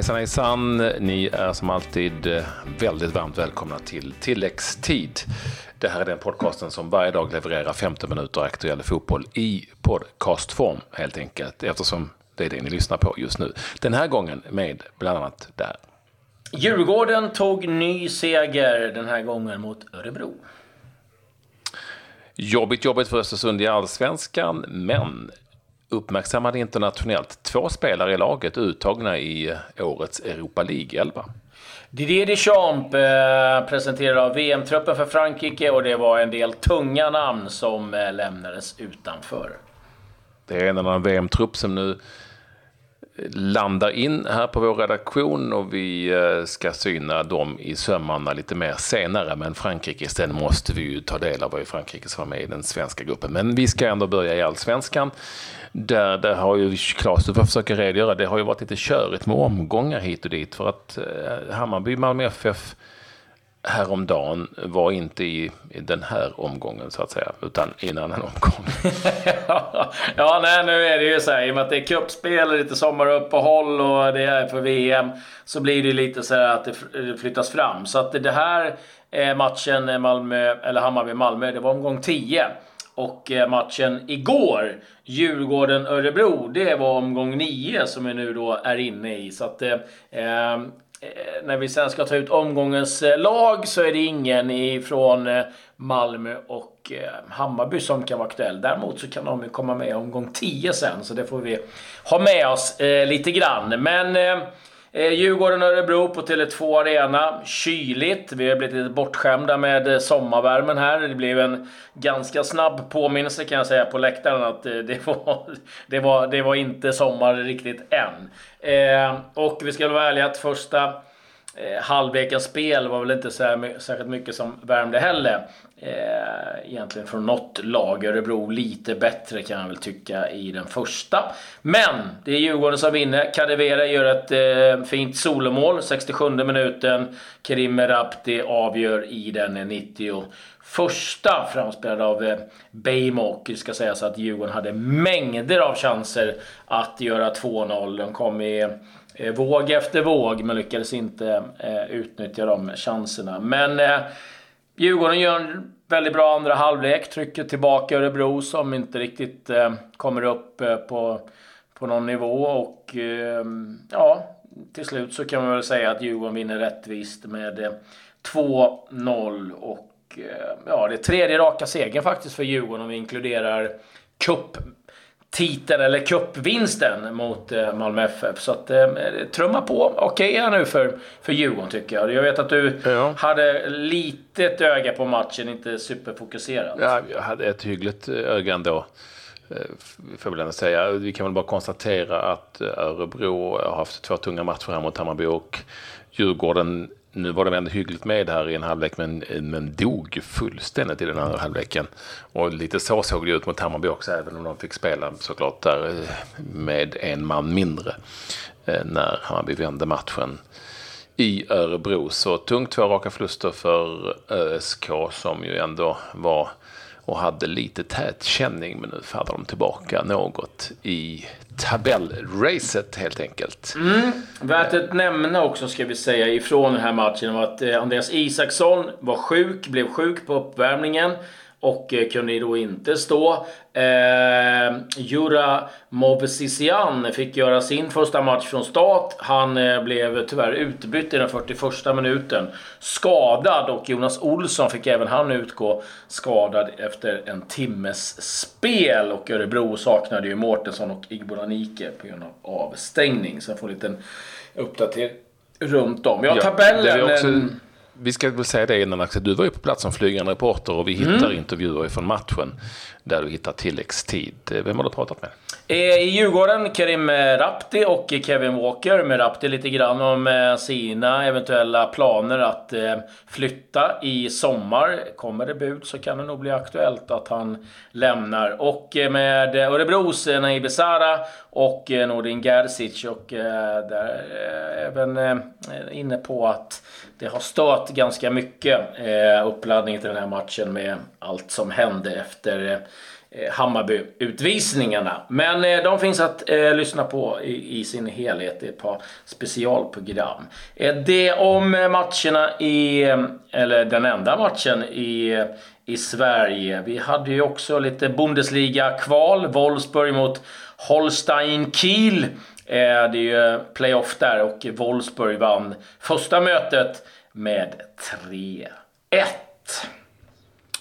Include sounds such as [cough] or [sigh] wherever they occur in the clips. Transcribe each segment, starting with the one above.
Hejsan hejsan! Ni är som alltid eh, väldigt varmt välkomna till Tilläggstid. Det här är den podcasten som varje dag levererar 15 minuter aktuell fotboll i podcastform helt enkelt. Eftersom det är det ni lyssnar på just nu. Den här gången med bland annat där. Djurgården tog ny seger den här gången mot Örebro. Jobbigt, jobbigt för Östersund i allsvenskan, men uppmärksammade internationellt. Två spelare i laget uttagna i årets Europa League 11. Didier Deschamps eh, presenterade VM-truppen för Frankrike och det var en del tunga namn som eh, lämnades utanför. Det är en annan VM-trupp som nu landar in här på vår redaktion och vi eh, ska syna dem i sömmarna lite mer senare. Men Frankrike, sen måste vi ju ta del av vad Frankrike som var med i den svenska gruppen. Men vi ska ändå börja i allsvenskan. Där där har ju, Claes du får försöka redogöra, det har ju varit lite körigt med omgångar hit och dit. För att eh, Hammarby, Malmö FF häromdagen var inte i, i den här omgången så att säga, utan i en annan omgång. [laughs] ja, nej, nu är det ju så här, i och med att det är cupspel, lite sommaruppehåll och det är för VM, så blir det lite så här att det flyttas fram. Så att det här matchen Malmö, eller Hammarby-Malmö, det var omgång 10. Och eh, matchen igår, Djurgården-Örebro, det var omgång 9 som vi nu då är inne i. Så att, eh Eh, Eh, när vi sen ska ta ut omgångens eh, lag så är det ingen ifrån eh, Malmö och Hammarby som kan vara aktuell. Däremot så kan de ju komma med omgång 10 sen, så det får vi ha med oss lite grann. Men Eh, Djurgården-Örebro på Tele2 Arena. Kyligt. Vi har blivit lite bortskämda med eh, sommarvärmen här. Det blev en ganska snabb påminnelse kan jag säga på läktaren att eh, det var, [laughs] det var, det var inte sommar riktigt än. Eh, och vi ska vara ärliga att första eh, halvlekens spel var väl inte särskilt mycket som värmde heller. Eh, egentligen från något lag. Örebro lite bättre kan jag väl tycka i den första. Men det är Djurgården som vinner. Kadewere gör ett eh, fint solomål, 67 minuten. Kerim Rapti avgör i den 90 första framspelad av eh, Och det ska sägas att Djurgården hade mängder av chanser att göra 2-0. De kom i eh, våg efter våg men lyckades inte eh, utnyttja de chanserna. Men eh, Djurgården gör en väldigt bra andra halvlek. Trycker tillbaka Örebro som inte riktigt eh, kommer upp eh, på, på någon nivå. Och eh, ja, till slut så kan man väl säga att Djurgården vinner rättvist med eh, 2-0. Och Eh, ja, det är tredje raka segern faktiskt för Djurgården om vi inkluderar cuptiteln eller cupvinsten mot eh, Malmö FF. Så att eh, trumma på okej okay, nu för, för Djurgården tycker jag. Jag vet att du ja. hade litet öga på matchen, inte superfokuserad. Ja, jag hade ett hyggligt öga ändå. Får väl ändå säga. Vi kan väl bara konstatera att Örebro har haft två tunga matcher här mot Hammarby och Djurgården nu var de ändå hyggligt med här i en halvlek men, men dog fullständigt i den andra halvleken. Och lite så såg det ut mot Hammarby också även om de fick spela såklart där eh, med en man mindre eh, när Hammarby vände matchen i Örebro. Så tungt två raka förluster för eh, ÖSK som ju ändå var och hade lite tät känning men nu faller de tillbaka något i tabellracet helt enkelt. Mm. Värt att nämna också ska vi säga ifrån den här matchen var att eh, Andreas Isaksson var sjuk, blev sjuk på uppvärmningen och eh, kunde då inte stå. Eh, Jura Movsisian fick göra sin första match från start. Han eh, blev tyvärr utbytt i den 41 minuten. Skadad och Jonas Olsson fick även han utgå skadad efter en timmes spel. Och Örebro saknade ju Mårtensson och Igboranike på grund av avstängning. Så jag får en liten uppdatering runt om. Ja, tabellen vi ska väl säga det innan Axel, du var ju på plats som flygande reporter och vi hittar mm. intervjuer från matchen där du hittar tilläggstid. Vem har du pratat med? Eh, I Djurgården, Karim Rapti och Kevin Walker. Med Rapti lite grann om eh, sina eventuella planer att eh, flytta i sommar. Kommer det bud så kan det nog bli aktuellt att han lämnar. Och med Örebros Naib Besara och Nordin Gerzic. Och där är även inne på att det har stört ganska mycket eh, uppladdning till den här matchen med allt som hände efter eh, Hammarby-utvisningarna. Men eh, de finns att eh, lyssna på i, i, sin helhet i ett par specialprogram. Eh, det om matcherna i, eller den enda matchen i, i Sverige. Vi hade ju också lite Bundesliga-kval. Wolfsburg mot Holstein Kiel. Eh, det är ju playoff där och Wolfsburg vann första mötet med 3-1.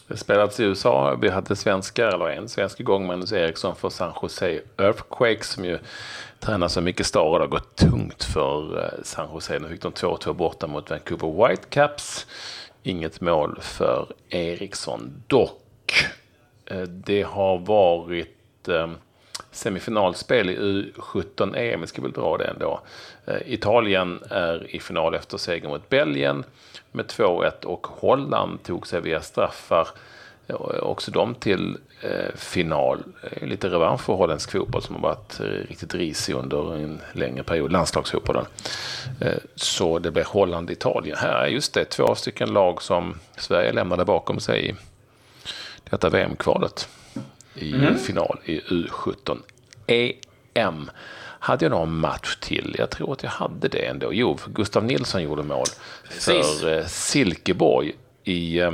Det spelades i USA. Vi hade svenskar, eller en svensk igång, Magnus Eriksson för San Jose Earthquakes som ju tränar så mycket star och det har gått tungt för eh, San Jose. Nu fick de 2-2 borta mot Vancouver Whitecaps. Inget mål för Eriksson dock. Eh, det har varit ehm, semifinalspel i U17-EM, vi ska väl dra det ändå. Eh, Italien är i final efter seger mot Belgien med 2-1 och Holland tog sig via straffar eh, också de till eh, final. Lite revansch för holländsk fotboll som har varit riktigt risig under en längre period, landslagsfotbollen. Så det blir Holland-Italien. Här är just det två stycken lag som Sverige lämnade bakom sig i detta VM-kvalet i mm. final i U17 EM. Hade jag någon match till? Jag tror att jag hade det ändå. Jo, Gustav Nilsson gjorde mål Precis. för eh, Silkeborg i eh,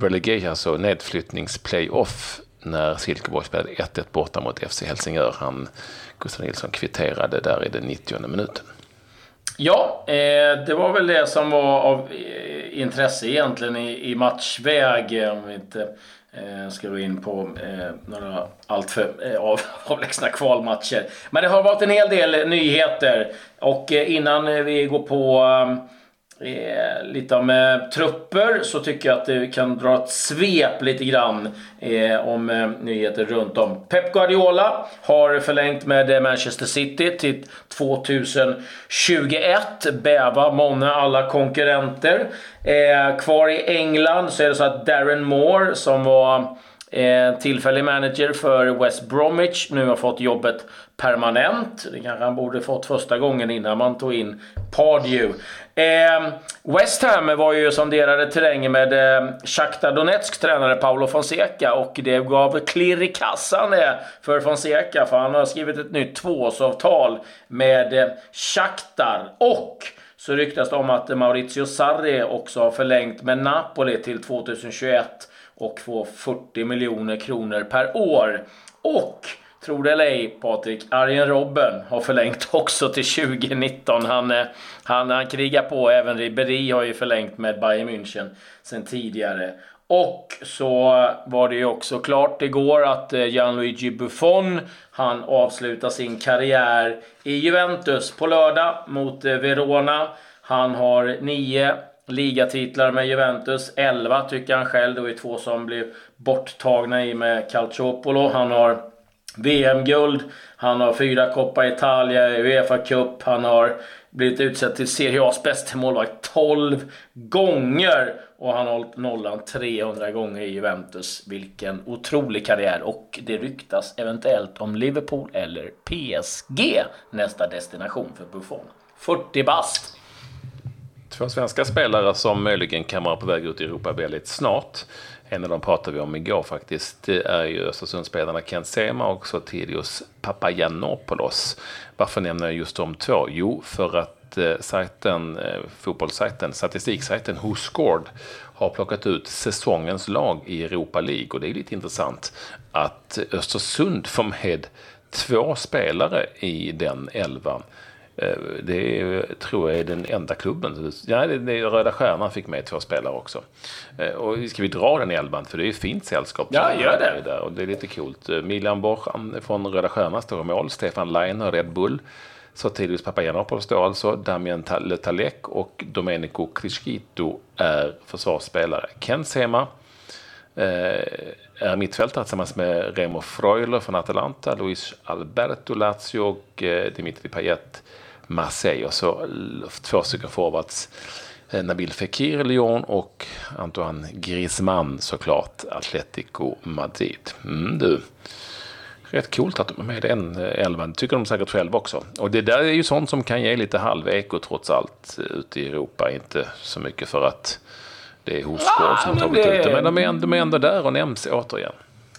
relegation, alltså nedflyttningsplayoff när Silkeborg spelade 1-1 borta mot FC Helsingör. Han, Gustav Nilsson kvitterade där i den 90 minuten. Ja, eh, det var väl det som var av eh, intresse egentligen i, i matchväg. Om vi inte Eh, ska gå in på eh, några alltför eh, av, [laughs] avlägsna kvalmatcher. Men det har varit en hel del nyheter. Och eh, innan eh, vi går på ehm, eh, lite om eh, trupper så tycker jag att vi kan dra ett svep lite grann eh, om eh, nyheter runt om. Pep Guardiola har förlängt med eh, Manchester City till 2021. Bäva många alla konkurrenter. Eh, kvar i England så är det så att Darren Moore som var Eh, tillfällig manager för West Bromwich. Nu har fått jobbet permanent. Det kanske han borde fått första gången innan man tog in Pardew. Eh, West Ham var ju sonderade terrängen med eh, Shakhtar Donetsk tränare Paolo Fonseca och det gav klirr i kassan det för Fonseca för han har skrivit ett nytt tvåårsavtal med eh, Shakhtar. Och så ryktas det om att Maurizio Sarri också har förlängt med Napoli till 2021 och får 40 miljoner kronor per år. Och Tro det eller ej Patrik, Arjen Robben har förlängt [laughs] också till 2019. Han, eh, han, han krigar på, även Ribéry har ju förlängt med Bayern München sen tidigare. Och så var det ju också klart igår att eh, Gianluigi Buffon, han avslutar sin karriär i Juventus på lördag mot eh, Verona. Han har nio ligatitlar med Juventus. 11 tycker han själv. Det var ju två som blev borttagna i med Calciopolo. Han har VM-guld. Han har fyra Coppa Italia, Uefa Cup. Han har blivit utsedd till Serie A's bästa målvakt 12 gånger. Och han har hållit nollan 300 gånger i Juventus. Vilken otrolig karriär. Och det ryktas eventuellt om Liverpool eller PSG nästa destination för Buffon. 40 bast. Två svenska spelare som möjligen kan vara på väg ut i Europa väldigt snart. En av dem pratade vi om igår faktiskt. Det är ju Östersundsspelarna Kent Sema och Sotirios Papagiannopoulos. Varför nämner jag just de två? Jo, för att eh, sajten, eh, fotbollssajten, statistiksajten WhoScored har plockat ut säsongens lag i Europa League. Och det är lite intressant att Östersund får med två spelare i den elvan. Eh, det är, tror jag är den enda klubben. Ja, det är Röda Stjärnan fick med två spelare också. Eh, och ska vi dra den elvan? För det är ju fint sällskap. Ja, gör det. Där, och det är lite coolt. Eh, Milian Borchan från Röda Stjärnan står i mål. Stefan Leiner, Red Bull. Sotiris Papagiannopoulos står alltså. Damien Letalek och Domenico Criscito är försvarsspelare. Ken Sema är mittfältare tillsammans med Remo Freuler från Atalanta, Luis Alberto Lazio och Dimitri Payet Marseille. Och så två stycken forwards. Eh, Nabil Fekir, Lyon och Antoine Griezmann såklart, Atletico Madrid. Mm, du. rätt coolt att de är med i den elvan. tycker de säkert själva också. Och det där är ju sånt som kan ge lite halveko trots allt ute i Europa. Inte så mycket för att det är Hosgård som har tagit det... ut det. Men de är, ändå, de är ändå där och nämns återigen.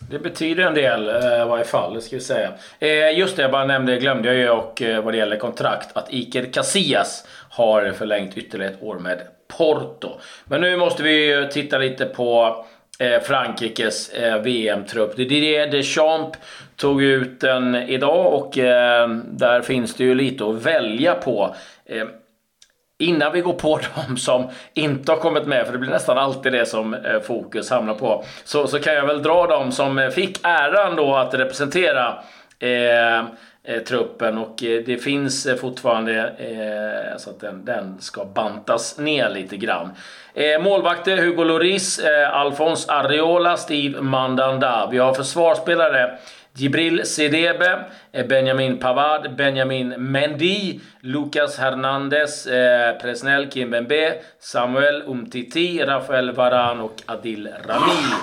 Det betyder en del eh, i varje fall, det ska vi säga. Eh, just det, jag bara nämnde, glömde jag ju och eh, vad det gäller kontrakt, att Iker Casillas har förlängt ytterligare ett år med Porto. Men nu måste vi titta lite på Frankrikes VM-trupp. Didier Deschamps tog ut den idag och där finns det ju lite att välja på. Innan vi går på [laughs] de som inte har kommit med, för det blir nästan alltid det som eh, fokus hamnar på, så, så kan jag väl dra de som eh, fick äran då att representera eh, truppen och eh, det finns fortfarande eh, så att den, den, ska bantas ner lite grann. Eh, målvakter Hugo Lloris, Alfons Areola, Steve Mandanda. Vi har försvarsspelare Jibril Sedebe, eh, Benjamin Pavard, Benjamin Mendy, Lucas Hernandez, eh, Presnel Kimbembe, Samuel Umtiti, Rafael Varan och Adil Rami.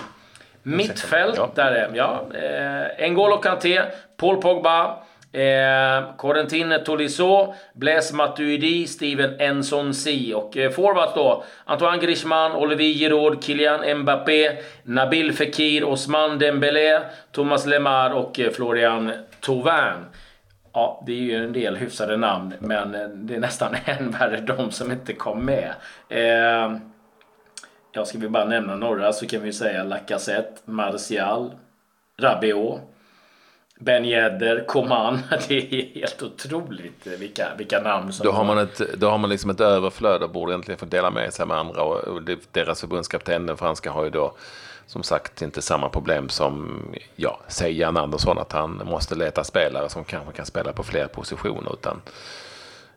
Mittfält, där är ja, eh, N'Golo Kanté, Paul Pogba, Eh, Corentin Tolisso, Blaise Matuidi, Steven Ensonsi och eh, forwards då Antoine Griezmann, Olivier Giroud, Kylian Mbappé, Nabil Fekir, Osman Dembélé, Thomas Lemar och eh, Florian Thauvin. Ja, det är ju en del hyfsade namn, men eh, det är nästan [laughs] än värre de som inte kom med. Eh, ja, ska vi bara nämna några så kan vi säga Lacazette, Martial, Rabiot. Ben Yedder, Coman. [laughs] Det är helt otroligt vilka, vilka namn som... Då har man ett, då har man liksom ett överflöd och borde egentligen få dela med sig med andra. Och deras förbundskapten, den franska, har ju då som sagt inte samma problem som, ja, säg Jan Andersson, att han måste leta spelare som kanske kan spela på fler positioner. Utan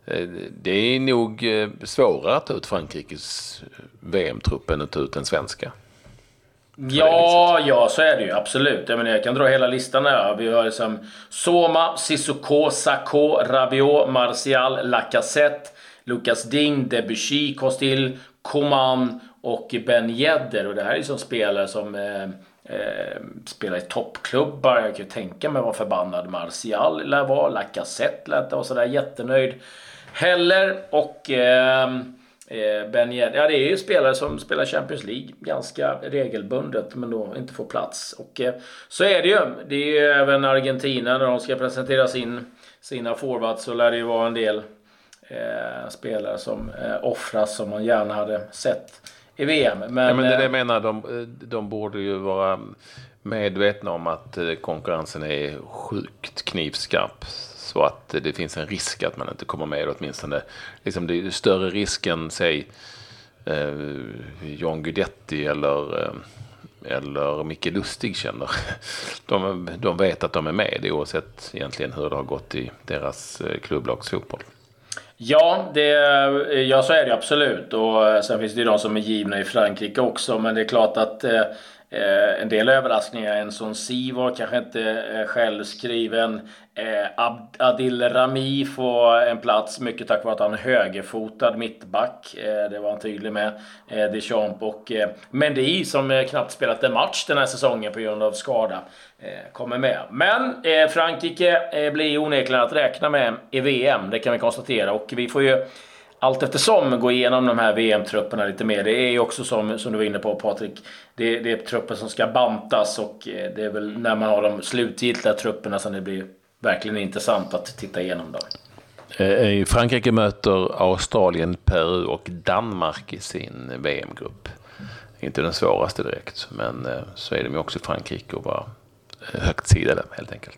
eh, det är nog eh, svårare att ta ut Frankrikes VM-trupp än att ta ut den svenska. Ja, ja, så är det ju absolut. Jag, menar, jag kan dra hela listan här. Vi har liksom Soma, Sissoko, Sako, Rabiot, Martial, Lacazette, Lucas Ding, Debussy, Costil, Coman och Ben Yedder. Och det här är som spelare som eh, eh, spelar i toppklubbar. Jag kan ju tänka mig vad förbannad Martial lär vara. Lacazette lät vara sådär jättenöjd heller. Och... Eh, ben Yedder, ja det är ju spelare som spelar Champions League ganska regelbundet men då inte får plats. Och eh, så är det ju. Det är ju även Argentina när de ska presentera sin, sina forwards så lär det ju vara en del eh, spelare som eh, offras som man gärna hade sett i VM. Men, ja, men det, det jag menar, de, de borde ju vara medvetna om att konkurrensen är sjukt knivskarp. Så att det finns en risk att man inte kommer med åtminstone. Liksom det är större risk än säg eh, John Guidetti eller, eh, eller Micke Lustig känner. [laughs] De, de vet att de är med oavsett egentligen hur det har gått i deras klubblagsfotboll. klubblags fotboll. Ja, det, ja, så är det absolut. Och eh, sen finns det ju de som är givna i Frankrike också. Men det är klart att eh, Eh, en del överraskningar. En sån Sivor kanske inte eh, självskriven. Eh, Adil Rami får en plats mycket tack vare att han är högerfotad mittback. Eh, det var han tydlig med. Eh, Deschamps och eh, Mendy som eh, knappt spelat en match den här säsongen på grund av skada eh, kommer med. Men eh, Frankrike eh, blir onekligen att räkna med i VM. Det kan vi konstatera och vi får ju allt eftersom gå igenom de här VM-trupperna lite mer. Det är ju också som, som du var inne på Patrik, det, det är trupper som ska bantas och eh, det är väl när man har de slutgiltiga trupperna som det blir verkligen intressant att titta igenom dem. Eh, eh, Frankrike möter Australien, Peru och Danmark i sin VM-grupp. Inte den svåraste direkt, men så är de ju också Frankrike och var högt sidade helt enkelt.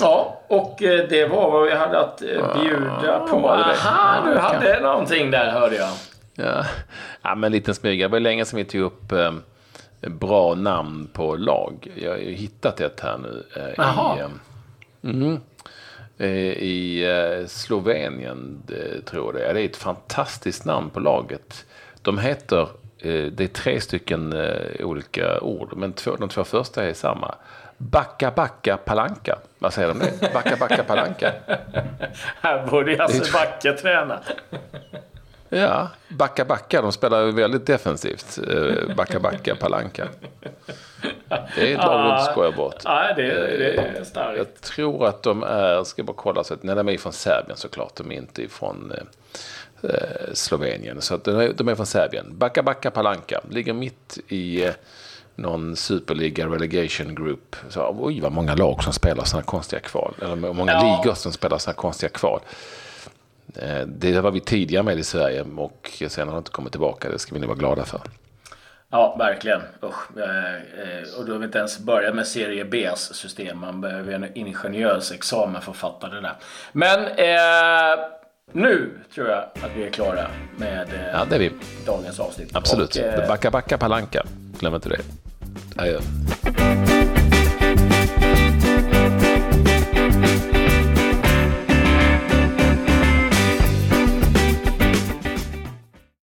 Ja, och eh, det var vad vi hade att eh, bjuda på. Aha, du hade någonting där hörde jag. Ja, ja men en liten smyga. Det var länge sedan vi tog upp eh, bra namn på lag. Jag har ju hittat ett här nu. Jaha. I, mm, i Slovenien, tror jag det är. Det är ett fantastiskt namn på laget. De heter, det är tre stycken olika ord, men två, de två första är samma. Backa Backa Palanka. Vad säger de det? Backa Backa Palanka. [laughs] Här borde Hasse Backe träna. Ja, Backa Backa. De spelar väldigt defensivt. Eh, backa Backa Palanka. Det är ett lag du inte skojar bort. Nej, det, det är starkt. Jag tror att de är, ska bara kolla, så att, nej, de är från Serbien såklart. De är inte från eh, Slovenien. Så att de, är, de är från Serbien. Backa Backa Palanka ligger mitt i eh, någon superliga relegation group. Så, oj, vad många lag som spelar sådana konstiga kval. Eller många Ja. ligor som spelar sådana konstiga kval. Eh, Det var vi tidigare med i Sverige och sen har det inte kommit tillbaka. Det ska vi nu vara glada för. Ja, verkligen. Usch. Eh, eh, Och då har vi inte ens börjat med serie B's system. Man behöver en ingenjörsexamen för att fatta det där. Men eh, nu tror jag att vi är klara med eh, Ja, det är vi. dagens avsnitt. Absolut. Och, eh, Backa Backa Palanka. Glöm inte det. I, uh,